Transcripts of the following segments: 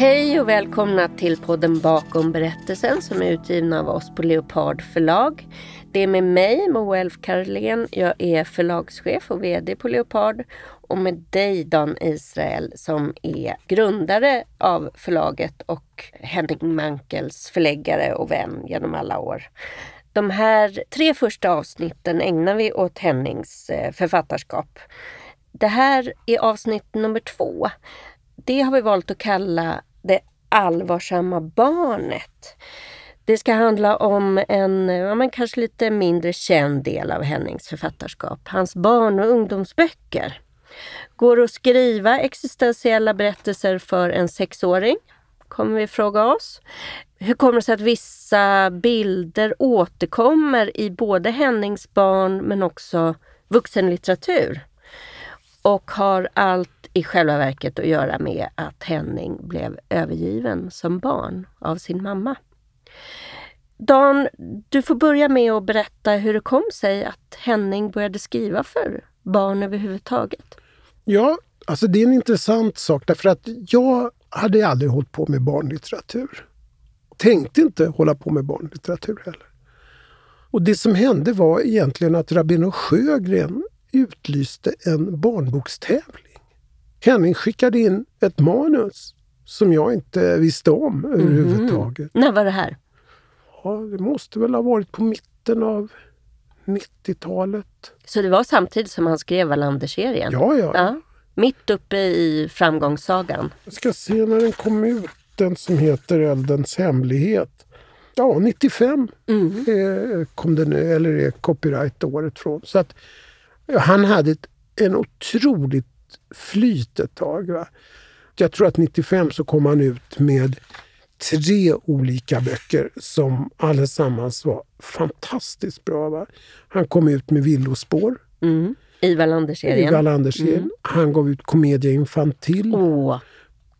Hej och välkomna till podden Bakom berättelsen som är utgiven av oss på Leopard förlag. Det är med mig, Moa Elf Karlén. Jag är förlagschef och VD på Leopard. Och med dig, Dan Israel, som är grundare av förlaget och Henning Mankels förläggare och vän genom alla år. De här tre första avsnitten ägnar vi åt Hennings eh, författarskap. Det här är avsnitt nummer två. Det har vi valt att kalla det allvarsamma barnet. Det ska handla om en ja, men kanske lite mindre känd del av Hennings författarskap. Hans barn och ungdomsböcker. Går det att skriva existentiella berättelser för en sexåring? Kommer vi fråga oss. Hur kommer det sig att vissa bilder återkommer i både Hennings barn men också vuxenlitteratur? Och har allt i själva verket att göra med att Henning blev övergiven som barn av sin mamma. Dan, du får börja med att berätta hur det kom sig att Henning började skriva för barn överhuvudtaget. Ja, alltså det är en intressant sak därför att jag hade aldrig hållit på med barnlitteratur. Tänkte inte hålla på med barnlitteratur heller. Och det som hände var egentligen att Rabino Sjögren utlyste en barnbokstävling. Henning skickade in ett manus som jag inte visste om mm. överhuvudtaget. När var det här? Ja, det måste väl ha varit på mitten av 90-talet. Så det var samtidigt som han skrev Wallander-serien? Ja, ja, ja. Mitt uppe i framgångssagan? Jag ska se när den kom ut, den som heter Eldens hemlighet. Ja, 95 mm. eh, kom den, eller är copyright-året från. Så att, han hade ett, en otroligt flyt ett tag. Va? Jag tror att 95 så kom han ut med tre olika böcker som allesammans var fantastiskt bra. Va? Han kom ut med Villospår. Mm. I Wallander-serien. I Wallander mm. Han gav ut Commedia Infantil. Åh,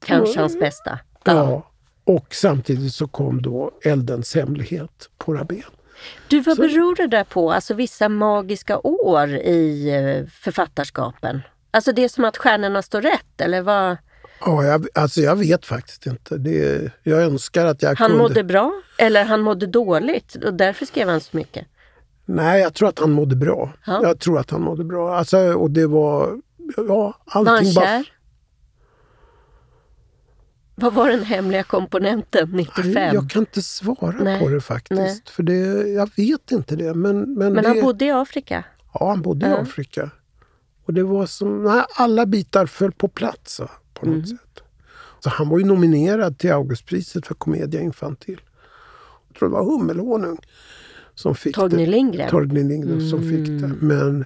kanske hans bästa. Ja. ja. Och samtidigt så kom då Eldens hemlighet på Rabén. Du, vad så. beror det där på? Alltså vissa magiska år i eh, författarskapen? Alltså det är som att stjärnorna står rätt, eller vad? Ja, jag, alltså jag vet faktiskt inte. Det, jag önskar att jag han kunde... mådde bra eller han mådde dåligt och därför skrev han så mycket? Nej, jag tror att han mådde bra. Ja. Jag tror att han mådde bra. Alltså, och det var... Ja, allting var han kär? Vad var den hemliga komponenten 95? Jag kan inte svara Nej. på det faktiskt. Nej. För det, jag vet inte det. Men, men, men det... han bodde i Afrika? Ja, han bodde ja. i Afrika. Och det var som, nej, alla bitar föll på plats på något mm. sätt. Så han var ju nominerad till Augustpriset för Commedia Infantil. Jag tror det var Hummelhonung som fick Torgny det. Lindgren? Torgny Lindgren mm. som fick det. Men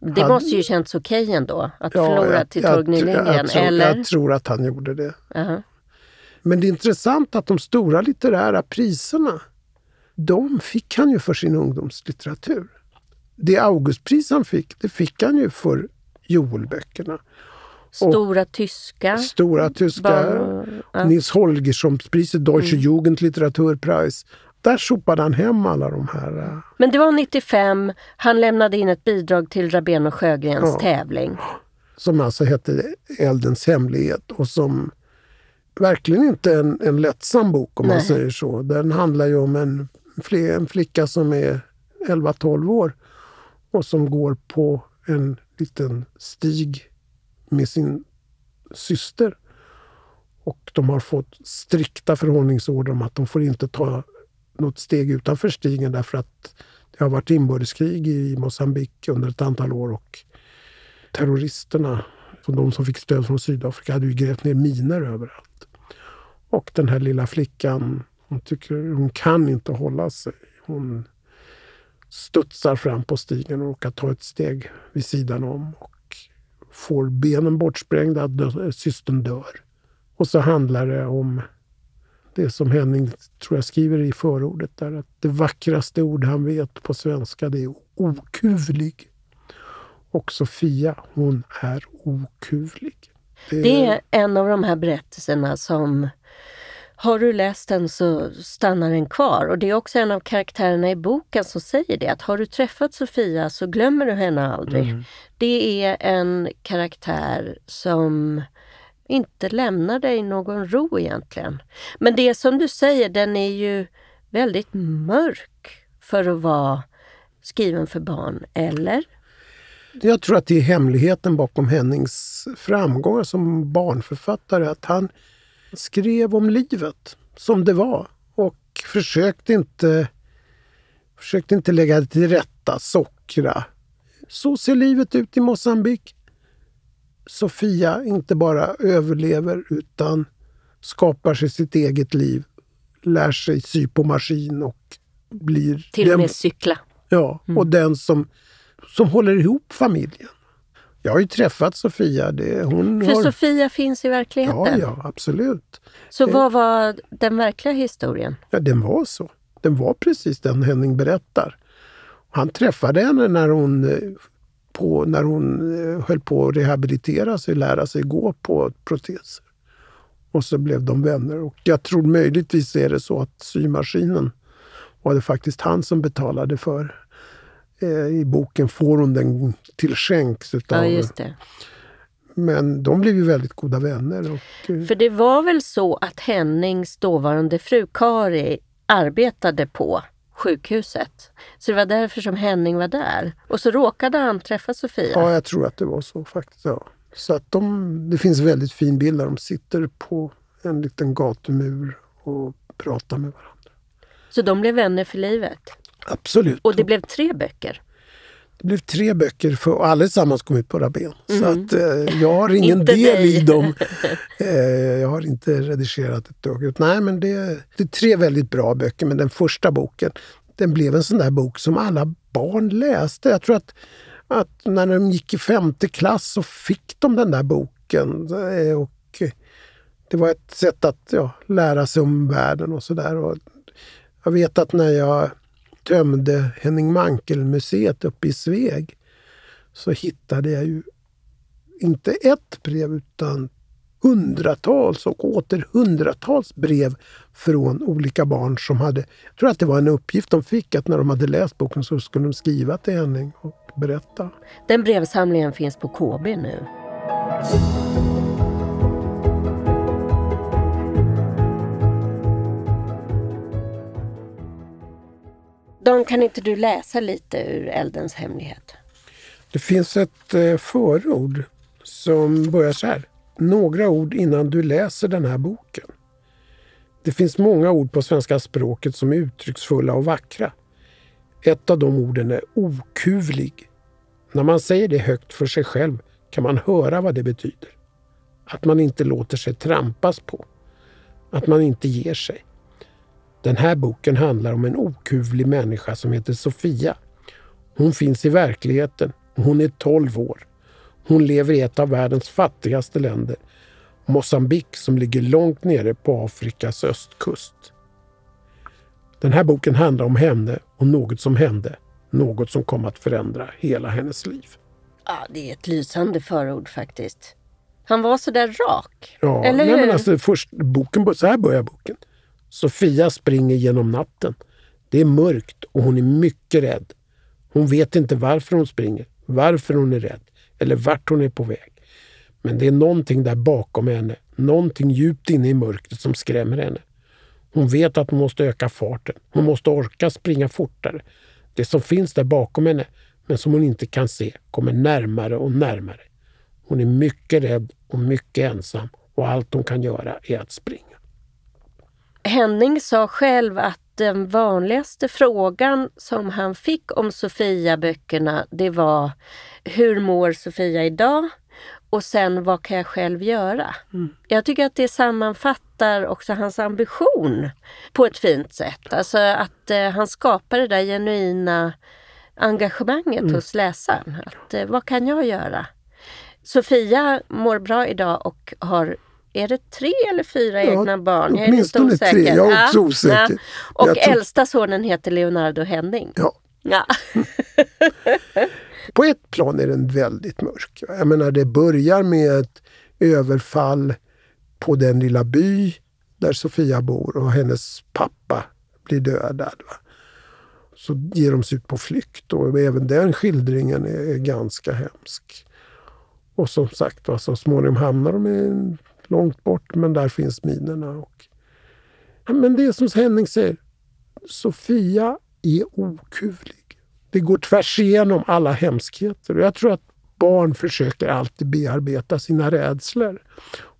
det hade, måste ju känts okej okay ändå att ja, förlora till Torgny Lindgren, jag, tror, eller? Jag tror att han gjorde det. Uh -huh. Men det är intressant att de stora litterära priserna, de fick han ju för sin ungdomslitteratur. Det Augustpris han fick, det fick han ju för Joelböckerna. Stora tyska. Stora tyska. Bar, ja. Nils Holgerssonpriset, Deutsche mm. Jugendliteraturpreis. Där sopade han hem alla de här. Uh... Men det var 95. Han lämnade in ett bidrag till Rabén och Sjögrens ja. tävling. Som alltså hette Eldens hemlighet och som verkligen inte en, en lättsam bok om Nej. man säger så. Den handlar ju om en, en flicka som är 11-12 år och som går på en liten stig med sin syster. Och de har fått strikta förhållningsorder om att de får inte ta något steg utanför stigen därför att det har varit inbördeskrig i Mosambik under ett antal år och terroristerna, de som fick stöd från Sydafrika, hade ju grävt ner miner överallt. Och den här lilla flickan, hon tycker hon kan inte hålla sig. Hon studsar fram på stigen och råkar ta ett steg vid sidan om och får benen bortsprängda, systern dör. Och så handlar det om det som Henning tror jag skriver i förordet där, att det vackraste ord han vet på svenska det är okuvlig. Och Sofia, hon är okuvlig. Det, det är en av de här berättelserna som har du läst den så stannar den kvar. Och det är också en av karaktärerna i boken som säger det. Att har du träffat Sofia så glömmer du henne aldrig. Mm. Det är en karaktär som inte lämnar dig någon ro egentligen. Men det som du säger, den är ju väldigt mörk för att vara skriven för barn, eller? Jag tror att det är hemligheten bakom Hennings framgångar som barnförfattare. Att han skrev om livet som det var och försökte inte, försökte inte lägga det till rätta, sockra. Så ser livet ut i Mosambik. Sofia inte bara överlever utan skapar sig sitt eget liv, lär sig sy på maskin och blir... Till och med cykla. Ja, mm. och den som, som håller ihop familjen. Jag har ju träffat Sofia. Det, hon För har... Sofia finns i verkligheten? Ja, ja absolut. Så vad var den verkliga historien? Ja, den var så. Den var precis den Henning berättar. Han träffade henne när hon, eh, på, när hon eh, höll på att rehabilitera sig, lära sig gå på proteser. Och så blev de vänner. Och jag tror möjligtvis är det så att symaskinen var det faktiskt han som betalade för. Eh, I boken får hon den till skänks. Utav, ja, just det. Men de blev ju väldigt goda vänner. Och, eh, för det var väl så att Hennings dåvarande fru Kari arbetade på sjukhuset. Så det var därför som Henning var där. Och så råkade han träffa Sofia. Ja, jag tror att det var så faktiskt. Ja. Så att de, det finns väldigt fin bild där de sitter på en liten gatumur och pratar med varandra. Så de blev vänner för livet? Absolut. Och det blev tre böcker? Det blev tre böcker för, och allesammans kom ut på Rabén. Mm. Så att eh, jag har ingen del i dem. Eh, jag har inte redigerat ett dugg. Nej, men det, det är tre väldigt bra böcker. Men den första boken, den blev en sån där bok som alla barn läste. Jag tror att, att när de gick i femte klass så fick de den där boken. Eh, och det var ett sätt att ja, lära sig om världen och sådär. Jag vet att när jag tömde Henning Mankell-museet uppe i Sveg så hittade jag ju inte ett brev utan hundratals och åter hundratals brev från olika barn som hade... Jag tror att det var en uppgift de fick att när de hade läst boken så skulle de skriva till Henning och berätta. Den brevsamlingen finns på KB nu. Dan, kan inte du läsa lite ur Eldens hemlighet? Det finns ett eh, förord som börjar så här. Några ord innan du läser den här boken. Det finns många ord på svenska språket som är uttrycksfulla och vackra. Ett av de orden är okuvlig. När man säger det högt för sig själv kan man höra vad det betyder. Att man inte låter sig trampas på. Att man inte ger sig. Den här boken handlar om en okuvlig människa som heter Sofia. Hon finns i verkligheten och hon är 12 år. Hon lever i ett av världens fattigaste länder, Mosambik som ligger långt nere på Afrikas östkust. Den här boken handlar om henne och något som hände. Något som kom att förändra hela hennes liv. Ja, det är ett lysande förord faktiskt. Han var så där rak. Ja, eller nej, hur? Men alltså, först, boken, så här börjar boken. Sofia springer genom natten. Det är mörkt och hon är mycket rädd. Hon vet inte varför hon springer, varför hon är rädd eller vart hon är på väg. Men det är någonting där bakom henne, någonting djupt inne i mörkret som skrämmer henne. Hon vet att hon måste öka farten. Hon måste orka springa fortare. Det som finns där bakom henne, men som hon inte kan se, kommer närmare och närmare. Hon är mycket rädd och mycket ensam och allt hon kan göra är att springa. Henning sa själv att den vanligaste frågan som han fick om Sofia-böckerna det var Hur mår Sofia idag? Och sen vad kan jag själv göra? Mm. Jag tycker att det sammanfattar också hans ambition på ett fint sätt. Alltså att eh, han skapar det där genuina engagemanget mm. hos läsaren. Att, eh, vad kan jag göra? Sofia mår bra idag och har är det tre eller fyra ja, egna barn? Jag är lite osäker. Tre. Jag är också osäker. Ja. Och jag äldsta sonen heter Leonardo Henning. Ja. ja. På ett plan är den väldigt mörk. Jag menar, det börjar med ett överfall på den lilla by där Sofia bor och hennes pappa blir dödad. Va? Så ger de sig ut på flykt och även den skildringen är ganska hemsk. Och som sagt, så småningom hamnar de i en långt bort, men där finns minerna. Och, men det är som Henning säger, Sofia är okuvlig. Det går tvärs igenom alla hemskheter. Och jag tror att barn försöker alltid bearbeta sina rädslor.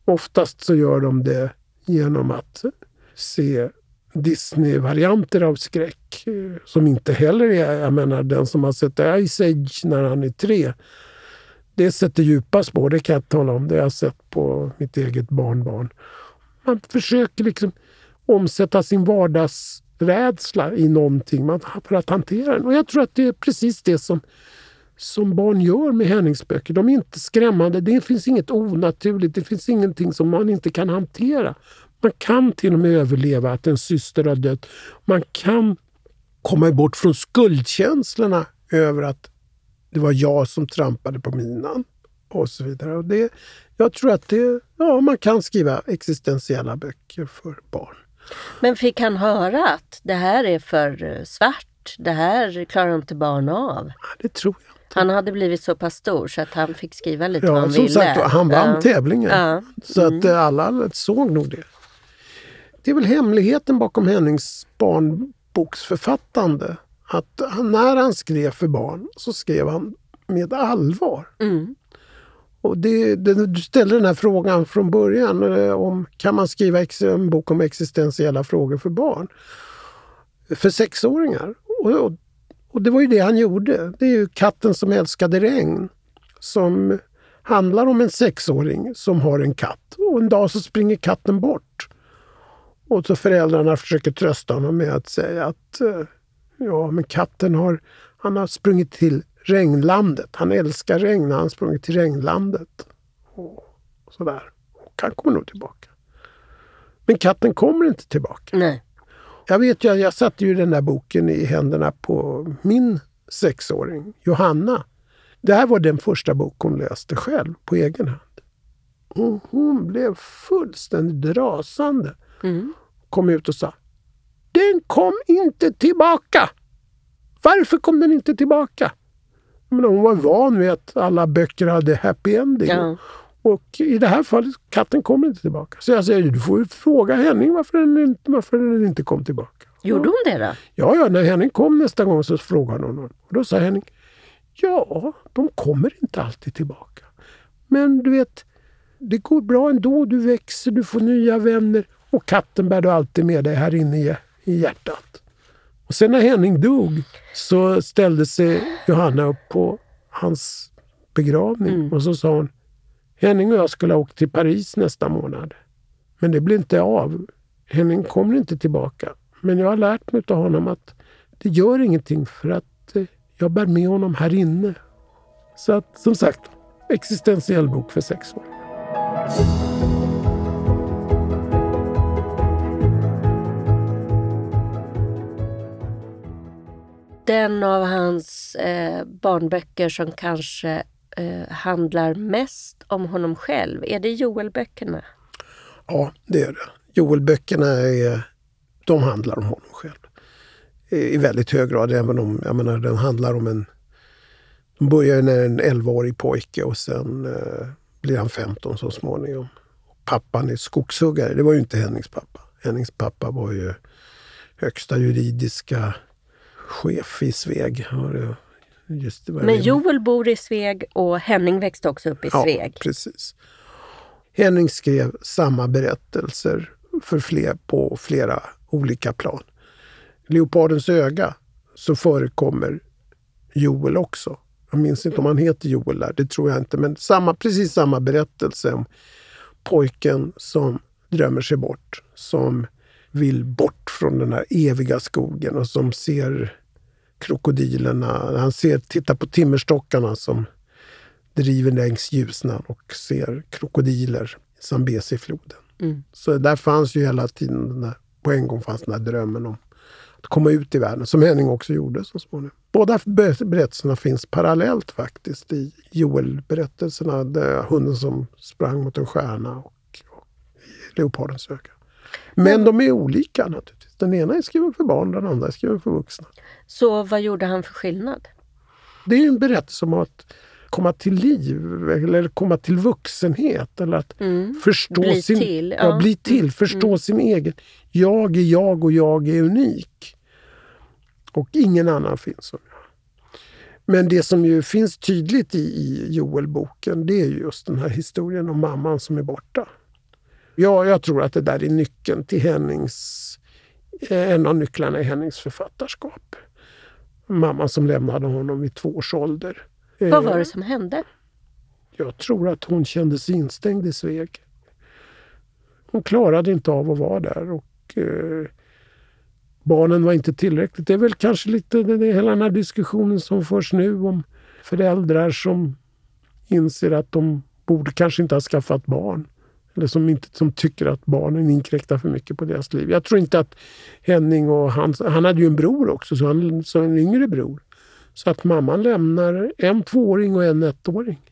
Oftast så gör de det genom att se Disney-varianter av skräck eh, som inte heller är... Jag menar, den som har sett Ice Age när han är tre det sätter djupa spår, det kan jag tala om. Det har jag sett på mitt eget barnbarn. Man försöker liksom omsätta sin vardagsrädsla i någonting för att hantera den. Och jag tror att det är precis det som, som barn gör med Henningsböcker. De är inte skrämmande. Det finns inget onaturligt. Det finns ingenting som man inte kan hantera. Man kan till och med överleva att en syster har dött. Man kan komma bort från skuldkänslorna över att det var jag som trampade på minan och så vidare. Och det, jag tror att det, ja, man kan skriva existentiella böcker för barn. Men fick han höra att det här är för eh, svart, det här klarar inte barn av? Det tror jag inte. Han hade blivit så pass stor så att han fick skriva lite ja, vad han som ville. Sagt, han vann ja. tävlingen. Ja. Så att Mm. eh, alla såg nog det. Det är väl hemligheten bakom Hennings barnboksförfattande. Att när han skrev för barn så skrev han med allvar. Mm. Och det, det, du ställde den här frågan från början eh, om kan man skriva en bok om existentiella frågor för barn? För sexåringar. Och, och, och det var ju det han gjorde. Det är ju Katten som älskade regn. Som handlar om en sexåring som har en katt. Och en dag så springer katten bort. Och så föräldrarna försöker trösta honom med att säga att eh, ja, men katten har, han har sprungit till regnlandet. Han älskar regn, han har sprungit till regnlandet. Och sådär. Och han kommer nog tillbaka. Men katten kommer inte tillbaka. Nej. Jag vet ju, jag satte ju den där boken i händerna på min sexåring, Johanna. Det här var den första bok hon läste själv, på egen hand. Och hon blev fullständigt rasande. Mm. Kom ut och sa Den kom inte tillbaka! Varför kom den inte tillbaka? Men hon var van vid att alla böcker hade happy ending. Ja. Och i det här fallet, katten kommer inte tillbaka. Så jag säger, du får fråga Henning varför den inte, varför den inte kom tillbaka. Gjorde hon det då? Ja, ja, när Henning kom nästa gång så frågade hon honom. Och då sa Henning, ja, de kommer inte alltid tillbaka. Men du vet, det går bra ändå. Du växer, du får nya vänner. Och katten bär du alltid med dig här inne i, i hjärtat. Och sen när Henning dog så ställde sig Johanna upp på hans begravning Mm. och så sa hon Henning och jag skulle ha åkt till Paris nästa månad. Men det blir inte av. Henning kommer inte tillbaka. Men jag har lärt mig av honom att det gör ingenting för att eh, jag bär med honom här inne. Så att som sagt, existentiell bok för sex år. Den av hans eh, barnböcker som kanske eh, handlar mest om honom själv, är det Joel-böckerna? Ja, det är det. Joel-böckerna är, de handlar om honom själv. I väldigt hög grad, även om jag menar, den handlar om en... De börjar när en 11-årig pojke och sen eh, blir han 15 så småningom. Pappan är skogshuggare. Det var ju inte Hennings pappa. Hennings pappa var ju högsta juridiska chef i Sveg. Det- Just Men Joel bor i Sveg och Henning växte också upp i Sveg. Ja, precis. Henning skrev samma berättelser för fler, på flera olika plan. Leopardens öga så förekommer Joel också. Jag minns inte om han heter Joel där, det tror jag inte. Men samma, precis samma berättelse om pojken som drömmer sig bort. Som vill bort från den här eviga skogen och som ser krokodilerna. Han ser, tittar på timmerstockarna som driver längs Ljusnan och ser krokodiler i Zambezifloden. Mm. Så där fanns ju hela tiden, den där, på en gång fanns den här drömmen om att komma ut i världen, som Henning också gjorde så småningom. Båda ber- berättelserna finns parallellt faktiskt i Joel-berättelserna. där Hunden som sprang mot en stjärna och, och i Leopardens öga. Men de är olika naturligtvis. Den ena är skriven för barn, den andra är skriven för vuxna. Så vad gjorde han för skillnad? Det är en berättelse om att komma till liv eller komma till vuxenhet. Eller att Mm. förstå Bli sin, till, Ja. ja. bli till, förstå sin egen. Jag är jag och jag är unik. Och ingen annan finns som jag. Men det som ju finns tydligt i, i Joel-boken det är ju just den här historien om mamman som är borta. Ja, jag tror att det där är nyckeln till Hennings... eh, En av nycklarna i Hennings författarskap. Mamman som lämnade honom vid två års ålder. Vad Eh, var det som hände? Jag tror att hon kände sig instängd i Sveg. Hon klarade inte av att vara där och eh, barnen var inte tillräckligt. Det är väl kanske lite det, det, hela den här diskussionen som förs nu om föräldrar som inser att de borde kanske inte ha skaffat barn. Eller som, inte, som tycker att barnen inkräktar för mycket på deras liv. Jag tror inte att Henning och hans... Han hade ju en bror också, så, han, så en yngre bror. Så att mamman lämnar en tvååring och en ettåring.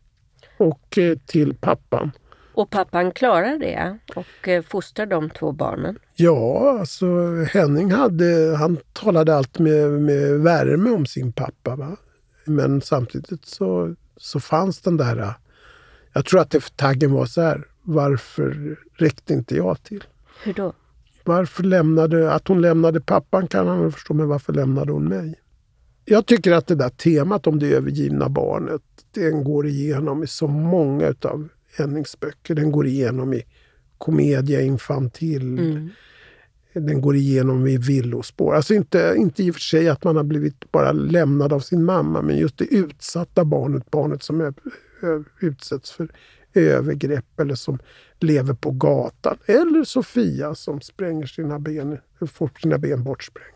Och eh, till pappan. Och pappan klarar det och eh, fostrar de två barnen. Ja, alltså Henning hade, han talade allt med, med värme om sin pappa. Va? Men samtidigt så, så fanns den där... eh, Jag tror att det, taggen var så här. Varför räckte inte jag till? Hur då? Varför lämnade, att hon lämnade pappan kan han väl förstå, men varför lämnade hon mig? Jag tycker att det där temat om det övergivna barnet, den går igenom i så många utav Hennings böcker. Den går igenom i Commedia infantil. Mm. Den går igenom i villospår. Alltså inte, inte i och för sig att man har blivit bara lämnad av sin mamma, men just det utsatta barnet, barnet som ö, ö, utsätts för övergrepp eller som lever på gatan. Eller Sofia som spränger sina ben, får sina ben bortsprängda.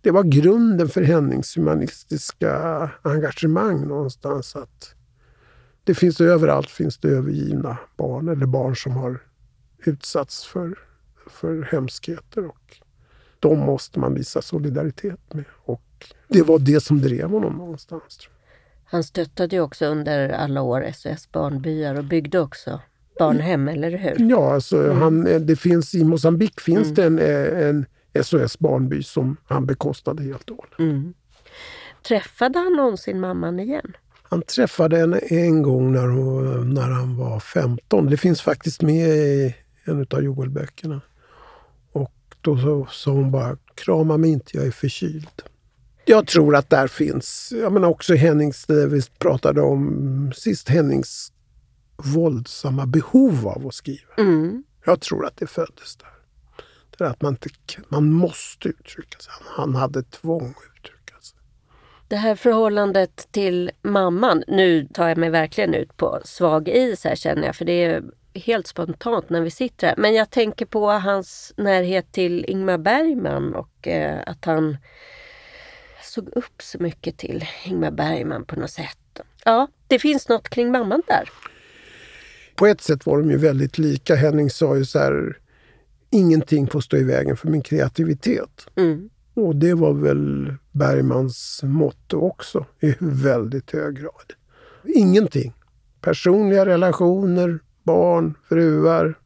Det var grunden för Hennings humanistiska engagemang någonstans. att Det finns överallt finns det övergivna barn eller barn som har utsatts för, för hemskheter. Och de måste man visa solidaritet med. Och det var det som drev honom någonstans. Tror jag. Han stöttade ju också under alla år SOS Barnbyar och byggde också barnhem, eller hur? Ja, alltså han, det finns, i Mosambik finns Mm. det en, eh, en SOS Barnby som han bekostade helt och hållet. Mm. Träffade han någonsin mamman igen? Han träffade henne en gång när, hon, när han var 15. Det finns faktiskt med i en av Joel-böckerna. Och då sa hon bara, krama mig inte, jag är förkyld. Jag tror att där finns, jag menar också Hennings, det vi pratade om sist, Hennings våldsamma behov av att skriva. Mm. Jag tror att det föddes där. Det är att man, inte, man måste uttrycka sig. Han, han hade tvång att uttrycka sig. Det här förhållandet till mamman, nu tar jag mig verkligen ut på svag is här känner jag, för det är helt spontant när vi sitter här. Men jag tänker på hans närhet till Ingmar Bergman och eh, att han såg upp så mycket till Ingmar Bergman på något sätt. Ja, det finns något kring mamman där. På ett sätt var de ju väldigt lika. Henning sa ju så här, ingenting får stå i vägen för min kreativitet. Mm. Och det var väl Bergmans motto också i väldigt hög grad. Ingenting. Personliga relationer, barn, fruar.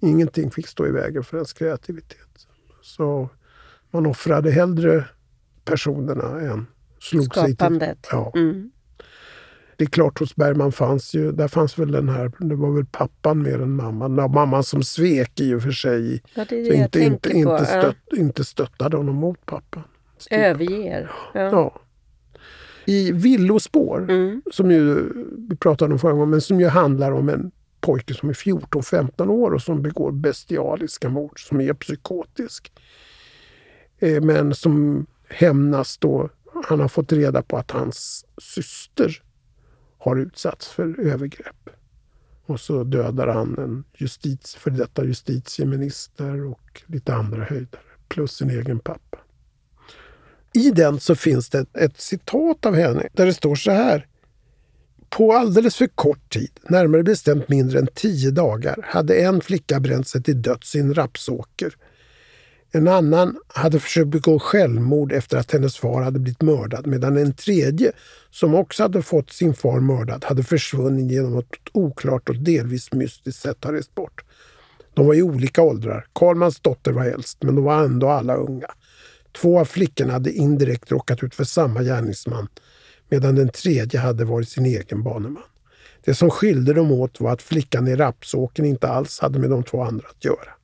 Ingenting fick stå i vägen för ens kreativitet. Så man offrade hellre personerna än slog sig till. Skapandet. Ja. Mm. Det är klart hos Bergman fanns ju, där fanns väl den här, det var väl pappan mer än mamman. Ja, mamman som svek i och för sig. Ja, det är det jag inte, inte, på. inte, Ja. stött, inte stöttade honom mot pappan. Överger. Ja. Ja. I Villospår, Mm. som ju vi pratade om förra gången, men som ju handlar om en pojke som är 14-15 år och som begår bestialiska mord, som är psykotisk. Eh, Men som hämnas då. Han har fått reda på att hans syster har utsatts för övergrepp. Och så dödar han en justitie, för detta justitieminister och lite andra höjdare, plus sin egen pappa. I den så finns det ett, citat av henne där det står så här. På alldeles för kort tid, närmare bestämt mindre än tio dagar, hade en flicka bränt sig till döds i en rapsåker. En annan hade försökt begå självmord efter att hennes far hade blivit mördad medan en tredje, som också hade fått sin far mördad, hade försvunnit genom ett oklart och delvis mystiskt sätt ha rest bort. De var i olika åldrar. Karlmans dotter var äldst, men de var ändå alla unga. Två av flickorna hade indirekt råkat ut för samma gärningsman, medan den tredje hade varit sin egen baneman. Det som skilde dem åt var att flickan i rapsåken inte alls hade med de två andra att göra.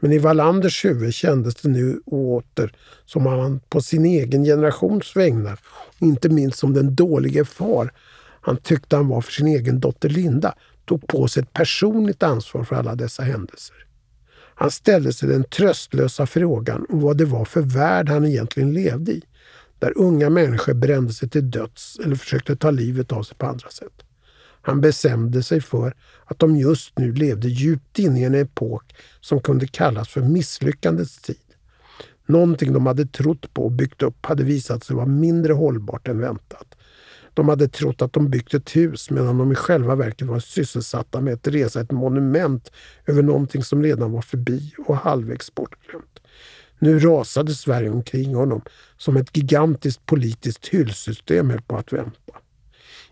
Men i Wallanders huvud kändes det nu åter som om han på sin egen generations vägnar, inte minst som den dålige far han tyckte han var för sin egen dotter Linda, tog på sig ett personligt ansvar för alla dessa händelser. Han ställde sig den tröstlösa frågan om vad det var för värld han egentligen levde i, där unga människor brände sig till döds eller försökte ta livet av sig på andra sätt. Han bestämde sig för att de just nu levde djupt inne i en epok som kunde kallas för misslyckandets tid. Någonting de hade trott på och byggt upp hade visat sig vara mindre hållbart än väntat. De hade trott att de byggt ett hus medan de i själva verket var sysselsatta med att resa ett monument över någonting som redan var förbi och halvvägs bortglömt. Nu rasade Sverige omkring honom som ett gigantiskt politiskt hyllsystem höll på att vänta.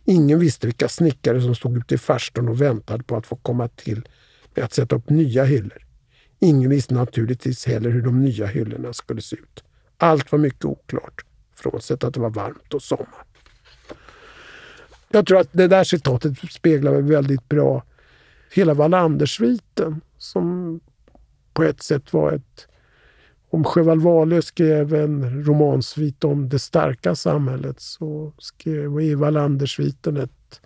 Ingen visste vilka snickare som stod ute i farstun och väntade på att få komma till med att sätta upp nya hyllor. Ingen visste naturligtvis heller hur de nya hyllorna skulle se ut. Allt var mycket oklart, frånsett att det var varmt och sommar. Jag tror att det där citatet speglar väldigt bra hela Wallandersviten som på ett sätt var ett... Om Sjöwall Wahlöö skrev en romansvit om det starka samhället så skrev i Wallandersviten ett,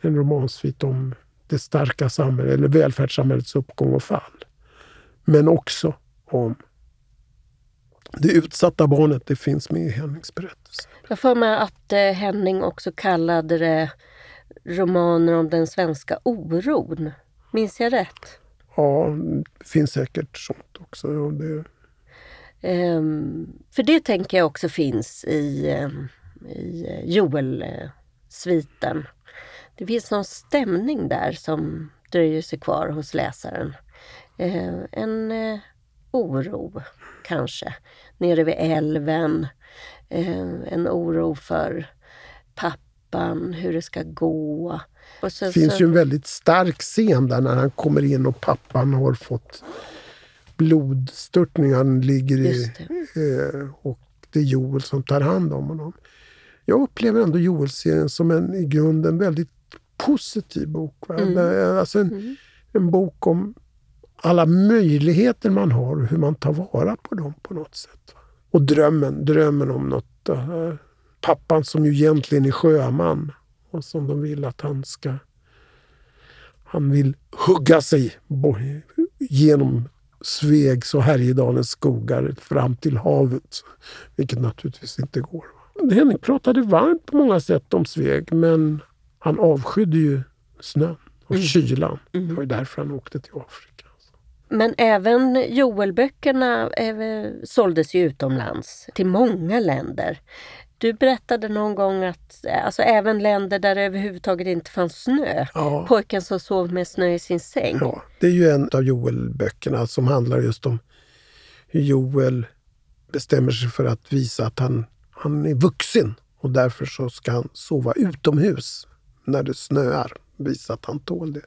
en romansvit om det starka samhället, eller välfärdssamhällets uppgång och fall. Men också om det utsatta barnet, det finns med i Hennings berättelse. Jag får mig att eh, Henning också kallade det romaner om den svenska oron. Minns jag rätt? Ja, det finns säkert sånt också. Det... Um, för det tänker jag också finns i, um, i Joel-sviten. Det finns någon stämning där som dröjer sig kvar hos läsaren. Uh, en uh, oro, kanske, nere vid älven. En oro för pappan, hur det ska gå. Det finns så... ju en väldigt stark scen där när han kommer in och pappan har fått blodstörtning. Han ligger i... Eh, och det är Joel som tar hand om honom. Jag upplever ändå Joel-serien som en i grunden väldigt positiv bok. Mm. Alltså en, mm. en bok om alla möjligheter man har och hur man tar vara på dem på något sätt. Och drömmen, drömmen om något. Uh, pappan som ju egentligen är sjöman och som de vill att han ska... Han vill hugga sig genom Svegs och Härjedalens skogar fram till havet. Vilket naturligtvis inte går. Henrik pratade varmt på många sätt om Sveg men han avskydde ju snön och mm. kylan. Mm. Det var ju därför han åkte till Afrika. Men även Joel-böckerna eh, såldes ju utomlands till många länder. Du berättade någon gång att alltså, även länder där det överhuvudtaget inte fanns snö. Ja. Pojken som sov med snö i sin säng. Ja, det är ju en av Joel-böckerna som handlar just om hur Joel bestämmer sig för att visa att han, han är vuxen och därför så ska han sova utomhus när det snöar. Visa att han tål det.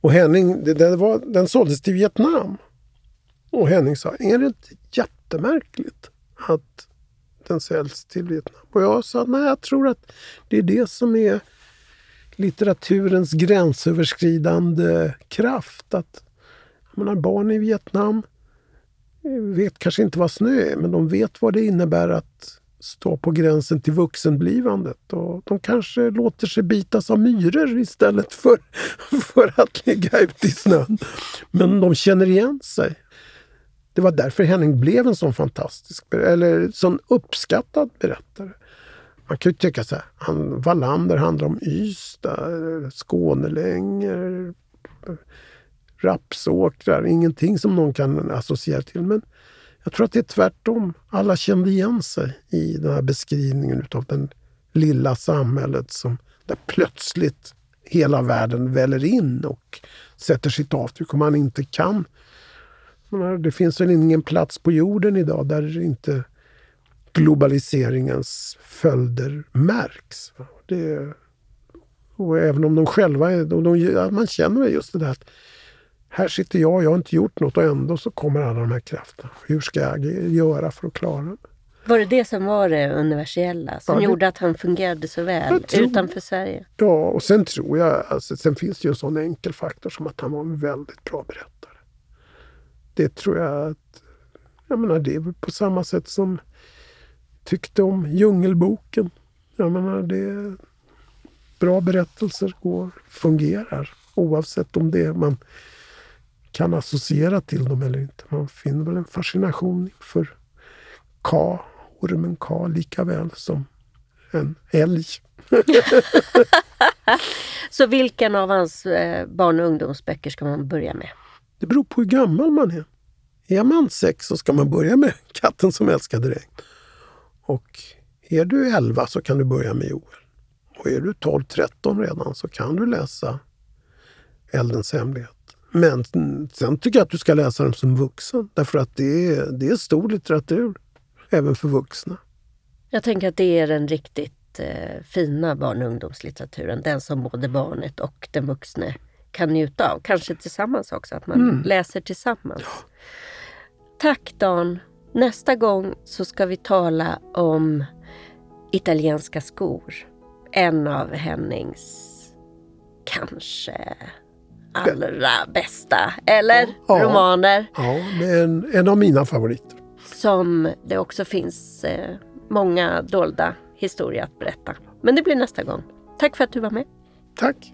Och Henning, det, det var, den såldes till Vietnam. Och Henning sa, är det inte jättemärkligt att den säljs till Vietnam. Och jag sa nej, jag tror att det är det som är litteraturens gränsöverskridande kraft. Att jag menar, barn i Vietnam eh, vet kanske inte vad snö är, men de vet vad det innebär att stå på gränsen till vuxenblivandet. Och de kanske låter sig bitas av myror istället för, för att ligga ute i snön. Men de känner igen sig. Det var därför Henning blev en sån fantastisk, eller sån uppskattad berättare. Man kan ju tycka så här, han, Wallander handlar om Ystad, Skånelängor, rapsåkrar, ingenting som någon kan associera till. Men jag tror att det är tvärtom. Alla kände igen sig i den här beskrivningen av det lilla samhället som där plötsligt hela världen väller in och sätter sitt avtryck och man inte kan det finns väl ingen plats på jorden idag där inte globaliseringens följder märks. Det, och även om de själva är... De, man känner just det där att här sitter jag, jag har inte gjort något och ändå så kommer alla de här krafterna. Hur ska jag göra för att klara det? Var det det som var det universella? Som Ja, det- gjorde att han fungerade så väl tror- utanför Sverige? Ja, och sen tror jag, alltså, sen finns det ju en sån enkel faktor som att han var en väldigt bra berättare. Det tror jag att, jag menar det är väl på samma sätt som tyckte om Djungelboken. Jag menar det, bra berättelser går, fungerar oavsett om det är man kan associera till dem eller inte. Man finner väl en fascination för Ka, ormen Ka, lika väl som en älg. Så vilken av hans eh, barn och ungdomsböcker ska man börja med? Det beror på hur gammal man är. Är man sex så ska man börja med Katten som älskade regn. Och är du 11 så kan du börja med Joel. Och är du 12-13 redan så kan du läsa Eldens hemlighet. Men sen tycker jag att du ska läsa dem som vuxen. Därför att det är, det är stor litteratur. Även för vuxna. Jag tänker att det är den riktigt eh, fina barn och ungdomslitteraturen. Den som både barnet och den vuxne kan njuta av. Kanske tillsammans också, att man Mm. läser tillsammans. Tack Dan! Nästa gång så ska vi tala om italienska skor. En av Hennings kanske allra bästa, eller? Ja. Romaner. Ja, en, en av mina favoriter. som det också finns eh, många dolda historier att berätta. Men det blir nästa gång. Tack för att du var med. Tack!